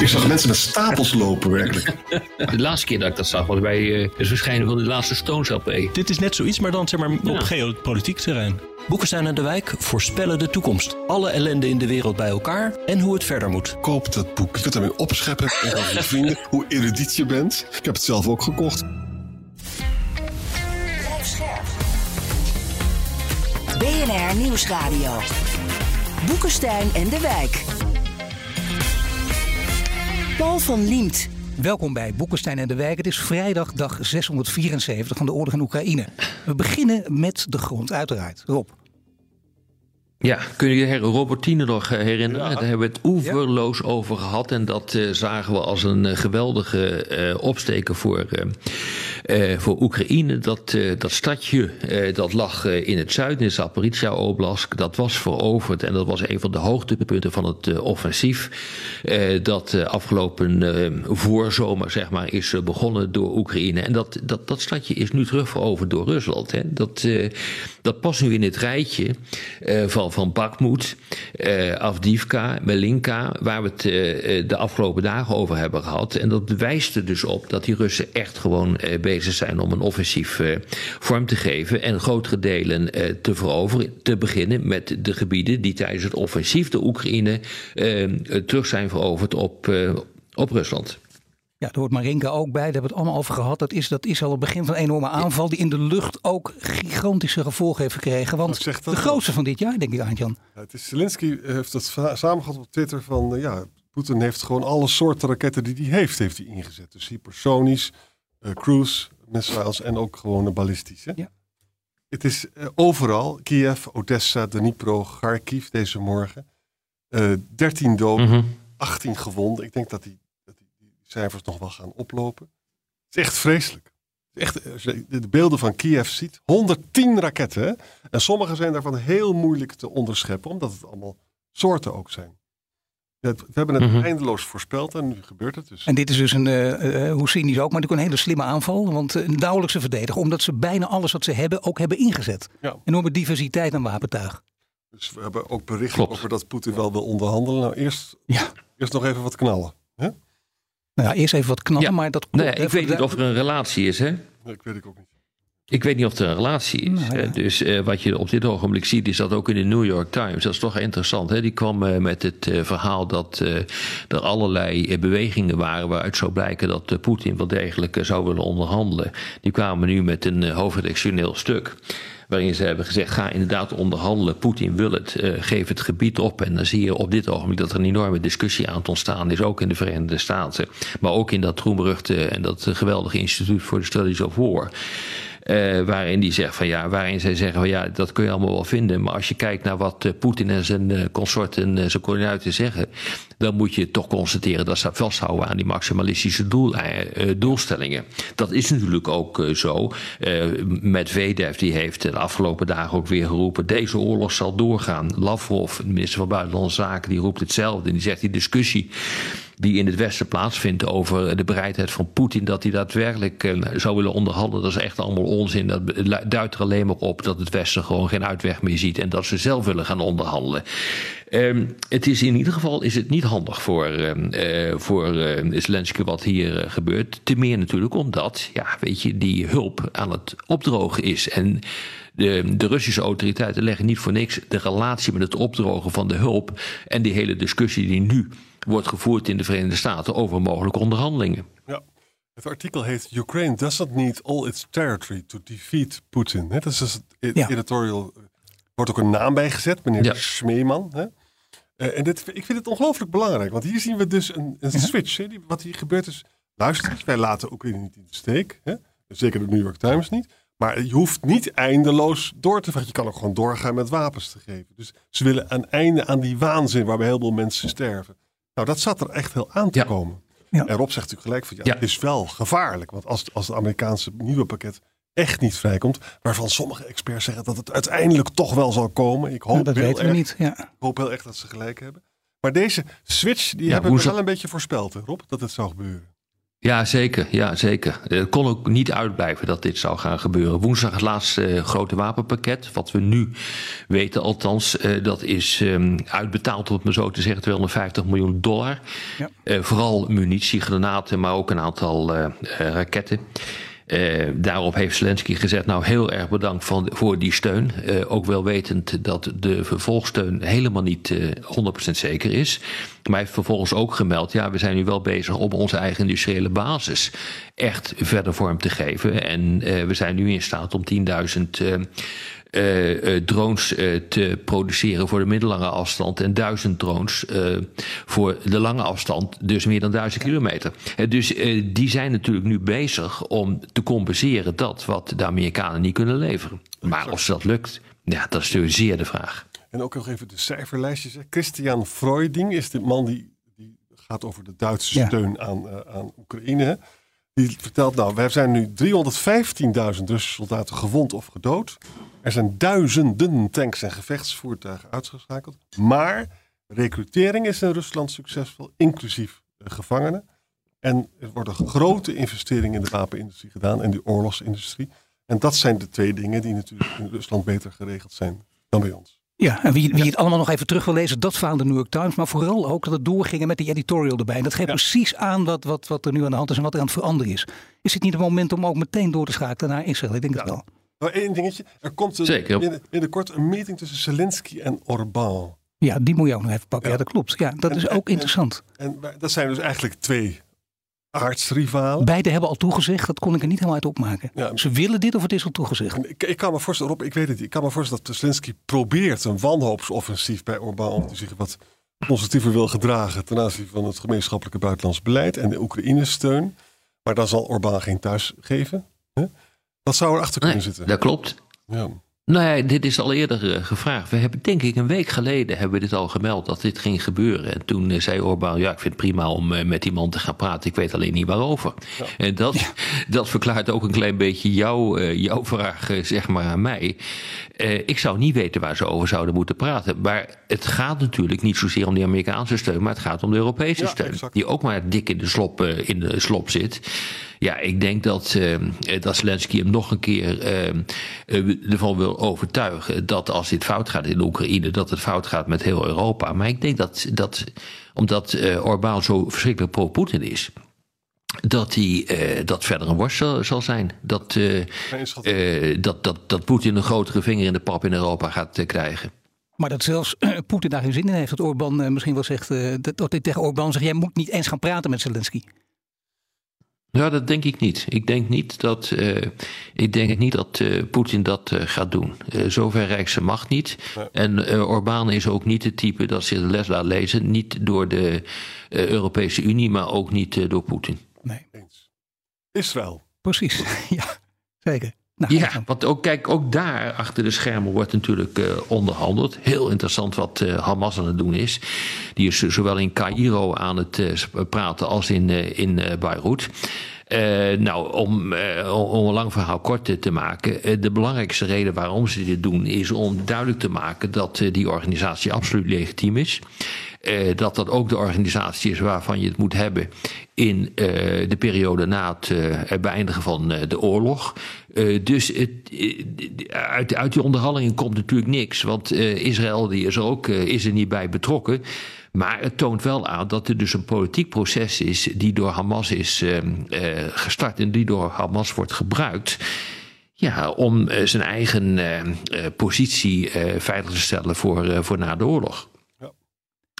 Ik zag mensen met stapels lopen, werkelijk. De laatste keer dat ik dat zag was bij uh, het verschijnen van de laatste Stones LP. Dit is net zoiets, maar dan zeg maar op geopolitiek terrein. Boekenstein en de Wijk voorspellen de toekomst. Alle ellende in de wereld bij elkaar en hoe het verder moet. Koop dat boek. Je kunt ermee opscheppen en over je vrienden hoe erudiet je bent. Ik heb het zelf ook gekocht. BNR Nieuwsradio. Boekenstein en de Wijk. Paul van Liemt. Welkom bij Boekenstein en de Wijk. Het is vrijdag dag 674 van de oorlog in Oekraïne. We beginnen met de grond, uiteraard. Rob. Ja, kun je je Robertine nog eh, herinneren? Daar hebben we het oeverloos over gehad. En dat uh, zagen we als een uh, geweldige uh, opsteken voor, voor Oekraïne. Dat, dat stadje, dat lag in het zuiden, in Zaporizhia Oblast. Dat was veroverd en dat was een van de hoogtepunten van het offensief. dat afgelopen voorzomer, zeg maar, is begonnen door Oekraïne. En dat, dat, dat stadje is nu terugveroverd door Rusland. Hè. Dat, dat past nu in het rijtje van van Bakhmut, Avdivka, Melinka, waar we het de afgelopen dagen over hebben gehad. En dat wijst er dus op dat die Russen echt gewoon uh, bezig zijn om een offensief vorm te geven en grotere delen te veroveren. Te beginnen met de gebieden die tijdens het offensief de Oekraïne terug zijn veroverd op, op Rusland. Ja, daar hoort Marinka ook bij. Daar hebben we het allemaal over gehad. Dat is, dat is al het begin van een enorme aanval die in de lucht ook gigantische gevolgen heeft gekregen. Want de grootste van dit jaar, denk ik, Aantjan. Ja, het is Zelensky heeft het samengevat op Twitter van, ja, Poetin heeft gewoon alle soorten raketten die hij heeft, heeft hij ingezet. Dus hypersonisch, uh, cruise missiles en ook gewone ballistische. Ja. Het is uh, overal, Kiev, Odessa, Dnipro, Kharkiv deze morgen. Uh, 13 doden, mm -hmm. 18 gewonden. Ik denk dat die cijfers nog wel gaan oplopen. Het is echt vreselijk. Echt, als je de beelden van Kiev ziet, 110 raketten. Hè? En sommige zijn daarvan heel moeilijk te onderscheppen, omdat het allemaal soorten ook zijn. We hebben het mhm. eindeloos voorspeld en nu gebeurt het dus. En dit is dus een, uh, hoe cynisch ook, maar natuurlijk een hele slimme aanval. Want uh, nauwelijks te verdedigen, omdat ze bijna alles wat ze hebben ook hebben ingezet. Ja. Enorme diversiteit aan wapentuig. Dus we hebben ook berichten over dat Poetin wel wil onderhandelen. Nou, eerst, ja. eerst nog even wat knallen. Hè? Nou ja, eerst even wat knallen, maar dat klopt. Nee, ik weet niet of er een relatie is, hè? Nee, ik weet ik ook niet. Ik weet niet of er een relatie is. Nou, ja. Dus uh, wat je op dit ogenblik ziet, is dat ook in de New York Times. Dat is toch interessant. Hè? Die kwam uh, met het uh, verhaal dat er allerlei bewegingen waren waaruit zou blijken dat Poetin wel degelijk zou willen onderhandelen. Die kwamen nu met een hoofdredactioneel stuk waarin ze hebben gezegd: ga inderdaad onderhandelen. Poetin wil het, uh, geef het gebied op. En dan zie je op dit ogenblik dat er een enorme discussie aan het ontstaan is, ook in de Verenigde Staten, maar ook in dat roemberuchte en dat geweldige instituut voor de Studies of War. Uh, waarin die zegt van ja, waarin zij zeggen van ja, dat kun je allemaal wel vinden. Maar als je kijkt naar wat uh, Poetin en zijn uh, consorten en zijn kolonialiteiten zeggen, dan moet je toch constateren dat ze vasthouden aan die maximalistische doel, doelstellingen. Dat is natuurlijk ook zo. met Vedev, die heeft de afgelopen dagen ook weer geroepen, deze oorlog zal doorgaan. Lavrov, de minister van Buitenlandse Zaken, die roept hetzelfde. En die zegt die discussie die in het Westen plaatsvindt over de bereidheid van Poetin dat hij daadwerkelijk uh, zou willen onderhandelen. Dat is echt allemaal onzin. Dat duidt er alleen maar op dat het Westen gewoon geen uitweg meer ziet en dat ze zelf willen gaan onderhandelen. Um, het is in ieder geval is het niet handig voor, uh, voor uh, Zelensky wat hier gebeurt. Ten meer natuurlijk omdat, ja, weet je, die hulp aan het opdrogen is. En de, de, Russische autoriteiten leggen niet voor niks de relatie met het opdrogen van de hulp en die hele discussie die nu wordt gevoerd in de Verenigde Staten over mogelijke onderhandelingen. Ja. Het artikel heet Ukraine doesn't need all its territory to defeat Putin. Dat is dus het editorial. Wordt ook een naam bijgezet, meneer ja. Schmeeman. Hè? Uh, en dit, ik vind het ongelooflijk belangrijk, want hier zien we dus een, een switch. Hè? Die, wat hier gebeurt is, luister, wij laten Oekraïne niet in de steek. Hè? Zeker de New York Times niet. Maar je hoeft niet eindeloos door te vragen. Je kan ook gewoon doorgaan met wapens te geven. Dus ze willen een einde aan die waanzin waarbij heel veel mensen sterven. Nou, dat zat er echt heel aan te ja. komen. Ja. En Rob zegt natuurlijk gelijk van ja, ja, het is wel gevaarlijk. Want als, als het Amerikaanse nieuwe pakket echt niet vrijkomt. Waarvan sommige experts zeggen dat het uiteindelijk toch wel zal komen. Ik hoop, dat heel, weten erg, we niet. Ja. ik hoop heel erg dat ze gelijk hebben. Maar deze switch, die hebben we wel een beetje voorspeld, hè, Rob, dat het zou gebeuren. Ja, zeker. Ja, zeker. Het kon ook niet uitblijven dat dit zou gaan gebeuren. Woensdag het laatste uh, grote wapenpakket. Wat we nu weten, althans, uh, dat is um, uitbetaald, om het maar zo te zeggen, 250 miljoen dollar. Ja. Uh, vooral munitie, granaten, maar ook een aantal raketten. Uh, daarop heeft Zelensky gezegd: Nou, heel erg bedankt van, voor die steun. Uh, ook wel wetend dat de vervolgsteun helemaal niet uh, 100% zeker is. Maar hij heeft vervolgens ook gemeld: Ja, we zijn nu wel bezig om onze eigen industriële basis echt verder vorm te geven. En we zijn nu in staat om 10.000 uh, drones uh, te produceren voor de middellange afstand en duizend drones voor de lange afstand, dus meer dan duizend kilometer. dus die zijn natuurlijk nu bezig om te compenseren dat wat de Amerikanen niet kunnen leveren. Maar of dat lukt, ja, dat is natuurlijk zeer de vraag. En ook nog even de cijferlijstjes. Christian Freuding is de man die, die gaat over de Duitse ja. steun aan, aan Oekraïne. Die vertelt, nou, wij zijn nu 315.000 Russische soldaten gewond of gedood. Er zijn duizenden tanks en gevechtsvoertuigen uitgeschakeld. Maar recrutering is in Rusland succesvol, inclusief gevangenen. En er worden grote investeringen in de wapenindustrie gedaan en de oorlogsindustrie. En dat zijn de twee dingen die natuurlijk in Rusland beter geregeld zijn dan bij ons. Ja, en wie, wie het allemaal nog even terug wil lezen, dat verhaal de New York Times. Maar vooral ook dat het doorgingen met die editorial erbij. En dat geeft ja. precies aan wat, wat, wat er nu aan de hand is en wat er aan het veranderen is. Is het niet het moment om ook meteen door te schakelen naar Israël? Ik denk ja. het wel. Maar één dingetje. Er komt een, Zeker. Binnen, binnenkort een meeting tussen Zelensky en Orbán. Ja, die moet je ook nog even pakken. Ja, ja dat klopt. Ja, dat en, is ook en, interessant. En, en, dat zijn dus eigenlijk twee aardsrivalen. Beide hebben al toegezegd. Dat kon ik er niet helemaal uit opmaken. Ja. Ze willen dit of het is al toegezegd. Ik, ik, kan me voorstellen, Rob, ik weet het niet. Ik kan me voorstellen dat Zelensky probeert een wanhoopsoffensief bij Orbán om te zich wat constructiever wil gedragen ten aanzien van het gemeenschappelijke buitenlands beleid en de Oekraïne-steun. Maar dan zal Orbán geen thuis geven. Hè? Dat zou erachter kunnen nee, zitten. Dat klopt. Ja. Nou ja, dit is al eerder uh, gevraagd. We hebben, denk ik, een week geleden hebben we dit al gemeld dat dit ging gebeuren. En toen uh, zei Orbán, ja, ik vind het prima om uh, met die man te gaan praten. Ik weet alleen niet waarover. Ja. En dat, ja. dat verklaart ook een klein beetje jouw, jouw vraag, zeg maar, aan mij. ik zou niet weten waar ze over zouden moeten praten. Maar het gaat natuurlijk niet zozeer om die Amerikaanse steun, maar het gaat om de Europese Ja, steun. exact. Die ook maar dik in de slop, in de slop zit. Ja, ik denk dat, dat Zelensky hem nog een keer ervan wil overtuigen dat als dit fout gaat in Oekraïne, dat het fout gaat met heel Europa. Maar ik denk dat, dat omdat uh, Orbán zo verschrikkelijk pro-Poetin is, dat hij uh, dat verder een worst zal, zal zijn. Dat, uh, dat, dat, dat Poetin een grotere vinger in de pap in Europa gaat uh, krijgen. Maar dat zelfs Poetin daar geen zin in heeft. Dat Orbán misschien wel zegt, dat, dat hij tegen Orbán zegt, jij moet niet eens gaan praten met Zelensky. Ja, dat denk ik niet. Ik denk niet dat, uh, ik denk niet dat uh, Poetin dat uh, gaat doen. zover reikt zijn macht niet. Nee. En Orbán is ook niet het type dat zich de les laat lezen. Niet door de Europese Unie, maar ook niet door Poetin. Nee. Israël. Precies, ja, zeker. Nou, ja, want ook, kijk, ook daar achter de schermen wordt natuurlijk uh, onderhandeld. Heel interessant wat uh, Hamas aan het doen is. Die is zowel in Cairo aan het uh, praten als in, in Beirut. Uh, nou, om, uh, om een lang verhaal kort te maken. Uh, de belangrijkste reden waarom ze dit doen is om duidelijk te maken dat die organisatie absoluut legitiem is. Dat dat ook de organisatie is waarvan je het moet hebben in de periode na het beëindigen van de oorlog. dus het, uit, uit die onderhandelingen komt natuurlijk niks. Want Israël die is, er ook, is er niet bij betrokken. Maar het toont wel aan dat er dus een politiek proces is die door Hamas is gestart en die door Hamas wordt gebruikt. Ja, om zijn eigen positie veilig te stellen voor, voor na de oorlog.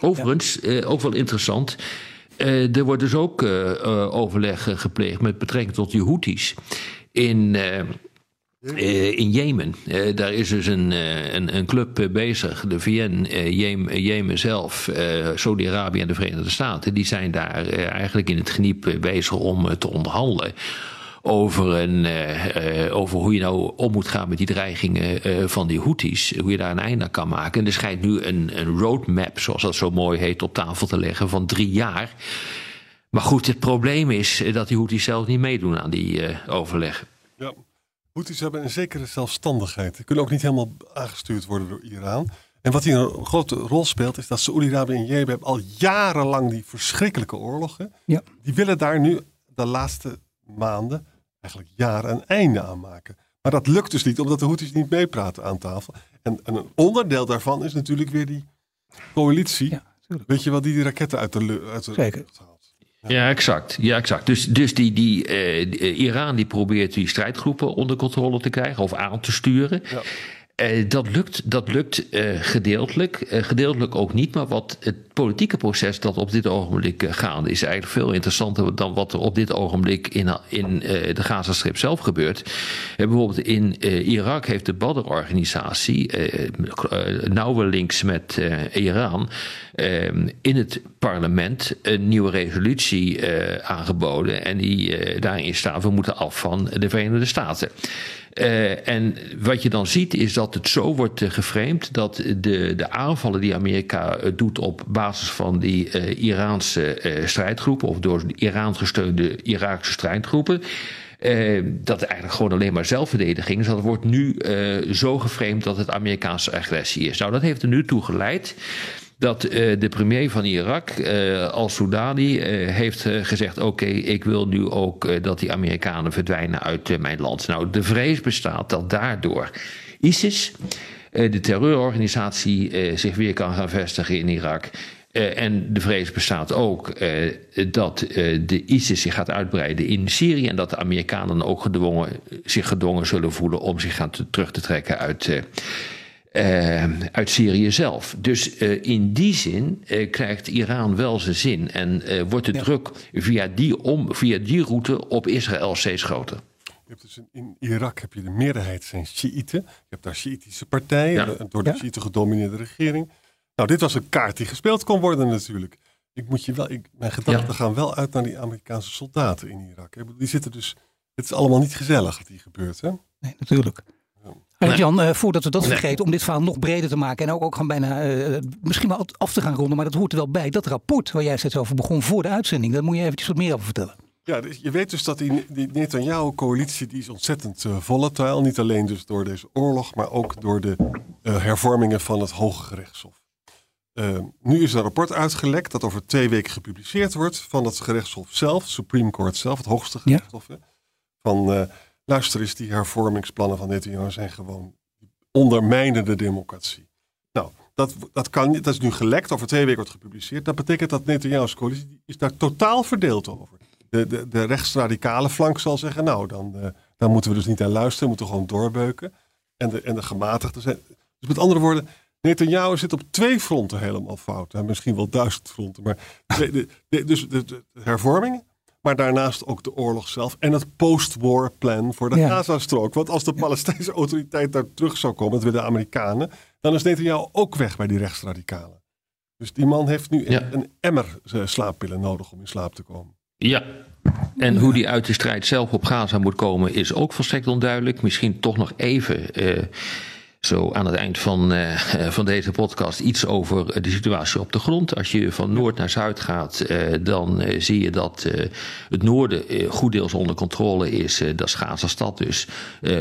Overigens, ook wel interessant. er wordt dus ook overleg gepleegd met betrekking tot die Houthis in. In Jemen. Daar is dus een, een, een, club bezig, de VN, Jemen, Jemen, zelf, Saudi-Arabië en de Verenigde Staten. Die zijn daar eigenlijk in het geniep bezig om te onderhandelen. Over, een, over hoe je nou om moet gaan met die dreigingen van die Houthis. Hoe je daar een einde aan kan maken. En er schijnt nu een, een roadmap, zoals dat zo mooi heet, op tafel te leggen van drie jaar. Maar goed, het probleem is dat die Houthis zelf niet meedoen aan die overleggen. Ja. Houthis hebben een zekere zelfstandigheid. Ze kunnen ook niet helemaal aangestuurd worden door Iran. En wat hier een grote rol speelt, is dat Saoedi-Arabië en Jemen hebben al jarenlang die verschrikkelijke oorlogen. Ja. Die willen daar nu de laatste maanden, eigenlijk jaren, een einde aan maken. Maar dat lukt dus niet, omdat de Houthis niet meepraten aan tafel. En, een onderdeel daarvan is natuurlijk weer die coalitie. Ja, Weet je wat die, die raketten uit de, uit de Zeker. haalt? Ja. exact. Ja, exact. Dus, dus die, die, uh, Iran die probeert die strijdgroepen onder controle te krijgen of aan te sturen. Ja. Uh, dat lukt, dat lukt uh, gedeeltelijk, uh, gedeeltelijk ook niet. Maar wat het politieke proces dat op dit ogenblik gaande is, eigenlijk veel interessanter dan wat er op dit ogenblik in, in de Gazastrip zelf gebeurt. bijvoorbeeld in Irak heeft de Badr-organisatie, nauwe links met Iran, in het parlement een nieuwe resolutie aangeboden. En die daarin staat: we moeten af van de Verenigde Staten. Uh, en wat je dan ziet is dat het zo wordt uh, geframed dat de, de aanvallen die Amerika uh, doet op basis van die Iraanse strijdgroepen of door Iran gesteunde Iraakse strijdgroepen. dat eigenlijk gewoon alleen maar zelfverdediging is. Dat wordt nu zo geframed dat het Amerikaanse agressie is. Nou, dat heeft er nu toe geleid dat uh, de premier van Irak, uh, al-Soudani, uh, heeft gezegd: Oké, ik wil nu ook dat die Amerikanen verdwijnen uit mijn land. Nou, de vrees bestaat dat daardoor ISIS, de terreurorganisatie, zich weer kan gaan vestigen in Irak. en de vrees bestaat ook dat de ISIS zich gaat uitbreiden in Syrië en dat de Amerikanen ook gedwongen, zich gedwongen zullen voelen om zich gaan te, terug te trekken uit uh, uit Syrië zelf. Dus uh, in die zin uh, krijgt Iran wel zijn zin en wordt de ja. druk via die, om, via die route op Israël steeds groter. Je hebt dus in Irak heb je de meerderheid zijn Shiiten. Je hebt daar Shiïtische partijen, ja. door de ja. Shiiten gedomineerde regering. Nou, dit was een kaart die gespeeld kon worden natuurlijk. Ik moet je wel, ik, mijn gedachten ja. gaan wel uit naar die Amerikaanse soldaten in Irak. Die zitten dus, het is allemaal niet gezellig wat hier gebeurt. Hè? Nee, natuurlijk. Nee. Jan, uh, voordat we dat nee. vergeten, om dit verhaal nog breder te maken en ook, ook gaan bijna uh, misschien wel af te gaan ronden, maar dat hoort er wel bij. Dat rapport waar jij steeds over begon voor de uitzending, daar moet je eventjes wat meer over vertellen. Ja, je weet dus dat die, die Netanyahu-coalitie die is ontzettend uh, volatile. Niet alleen dus door deze oorlog, maar ook door de hervormingen van het Hoge Gerechtshof. nu is een rapport uitgelekt dat over twee weken gepubliceerd wordt van het gerechtshof zelf, Supreme Court zelf, het hoogste gerechtshof. Ja. Van luister eens, die hervormingsplannen van Netanyahu zijn gewoon ondermijnen de democratie. Nou, dat, dat, kan, dat is nu gelekt, over twee weken wordt gepubliceerd. Dat betekent dat Netanyahu's coalitie is daar totaal verdeeld over. De, de, de rechtsradicale flank zal zeggen, nou, dan, uh, dan moeten we dus niet aan luisteren, moeten gewoon doorbeuken. En de, en de gematigden zijn... Dus met andere woorden, Netanyahu zit op twee fronten helemaal fout. Misschien wel duizend fronten, maar dus de, hervorming maar daarnaast ook de oorlog zelf en het post-war plan voor de ja. Gazastrook. Want als de Palestijnse autoriteit daar terug zou komen, dat willen de Amerikanen, dan is Netanyahu ook weg bij die rechtsradicalen. Dus die man heeft nu ja. een, emmer eh, slaappillen nodig om in slaap te komen. Ja, en hoe die uit de strijd zelf op Gaza moet komen is ook volstrekt onduidelijk. Misschien toch nog even... Uh, zo aan het eind van, uh, van deze podcast iets over de situatie op de grond. Als je van noord naar zuid gaat, uh, dan uh, zie je dat het noorden goed deels onder controle is. dat is Gaza-stad dus,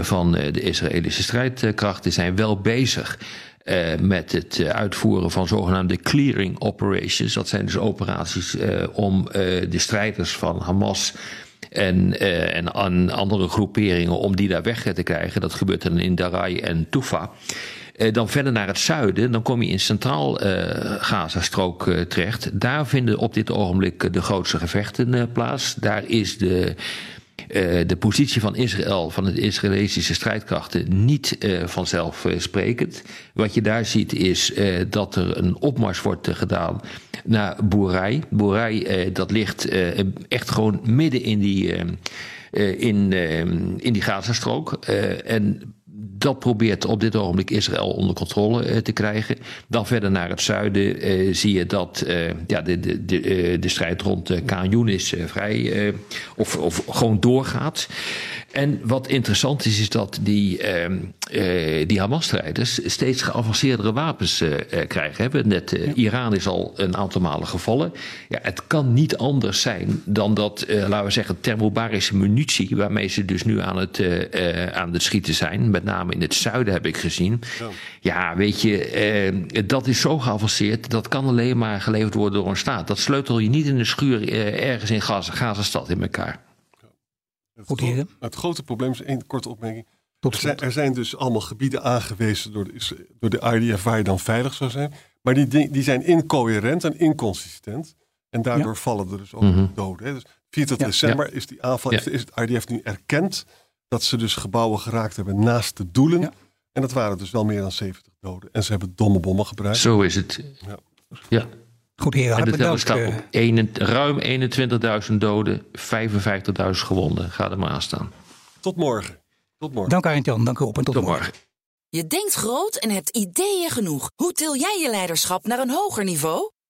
van de Israëlische strijdkrachten zijn wel bezig. Uh, met het uitvoeren van zogenaamde clearing operations. Dat zijn dus operaties uh, om de strijders van Hamas en, uh, en aan andere groeperingen om die daar weg te krijgen. Dat gebeurt dan in Darai en Tufa. Uh, dan verder naar het zuiden, dan kom je in Centraal uh, Gazastrook uh, terecht. Daar vinden op dit ogenblik de grootste gevechten plaats. Daar is de, de positie van Israël, van de Israëlische strijdkrachten, niet vanzelfsprekend. Wat je daar ziet is dat er een opmars wordt gedaan naar Boerij. Boerij, uh, dat ligt uh, echt gewoon midden in die, uh, in, in die Gazastrook. en dat probeert op dit ogenblik Israël onder controle te krijgen. Dan verder naar het zuiden zie je dat ja, de, de, de, de strijd rond uh, Khan Yunis vrij of, of gewoon doorgaat. En wat interessant is, is dat die, eh, die Hamas-strijders steeds geavanceerdere wapens uh, krijgen. Hebben net, Iran is al een aantal malen gevallen. Ja, het kan niet anders zijn dan dat, laten we zeggen, thermobarische munitie, waarmee ze dus nu aan het, aan het schieten zijn, met name in het zuiden heb ik gezien. Ja, ja weet je, dat is zo geavanceerd, dat kan alleen maar geleverd worden door een staat. Dat sleutel je niet in de schuur ergens in Gaza, Gazastad in elkaar. Het, het grote probleem is één korte opmerking. Er zijn, er zijn, dus allemaal gebieden aangewezen door de, door de IDF waar je dan veilig zou zijn. Maar die, die zijn incoherent en inconsistent. En daardoor vallen er dus ook mhm. doden. Hè. Dus 24 december is die aanval, is, is, het IDF nu erkend dat ze dus gebouwen geraakt hebben naast de doelen. En dat waren dus wel meer dan 70 doden. En ze hebben domme bommen gebruikt. Zo is het. Ja. Goed, heren, staat op een, ruim 21.000 doden, 55.000 gewonden. Ga er maar aan staan. Tot morgen. Tot morgen. Dank Arend Jan, dank u op en tot, tot morgen. morgen. Je denkt groot en hebt ideeën genoeg. Hoe til jij je leiderschap naar een hoger niveau?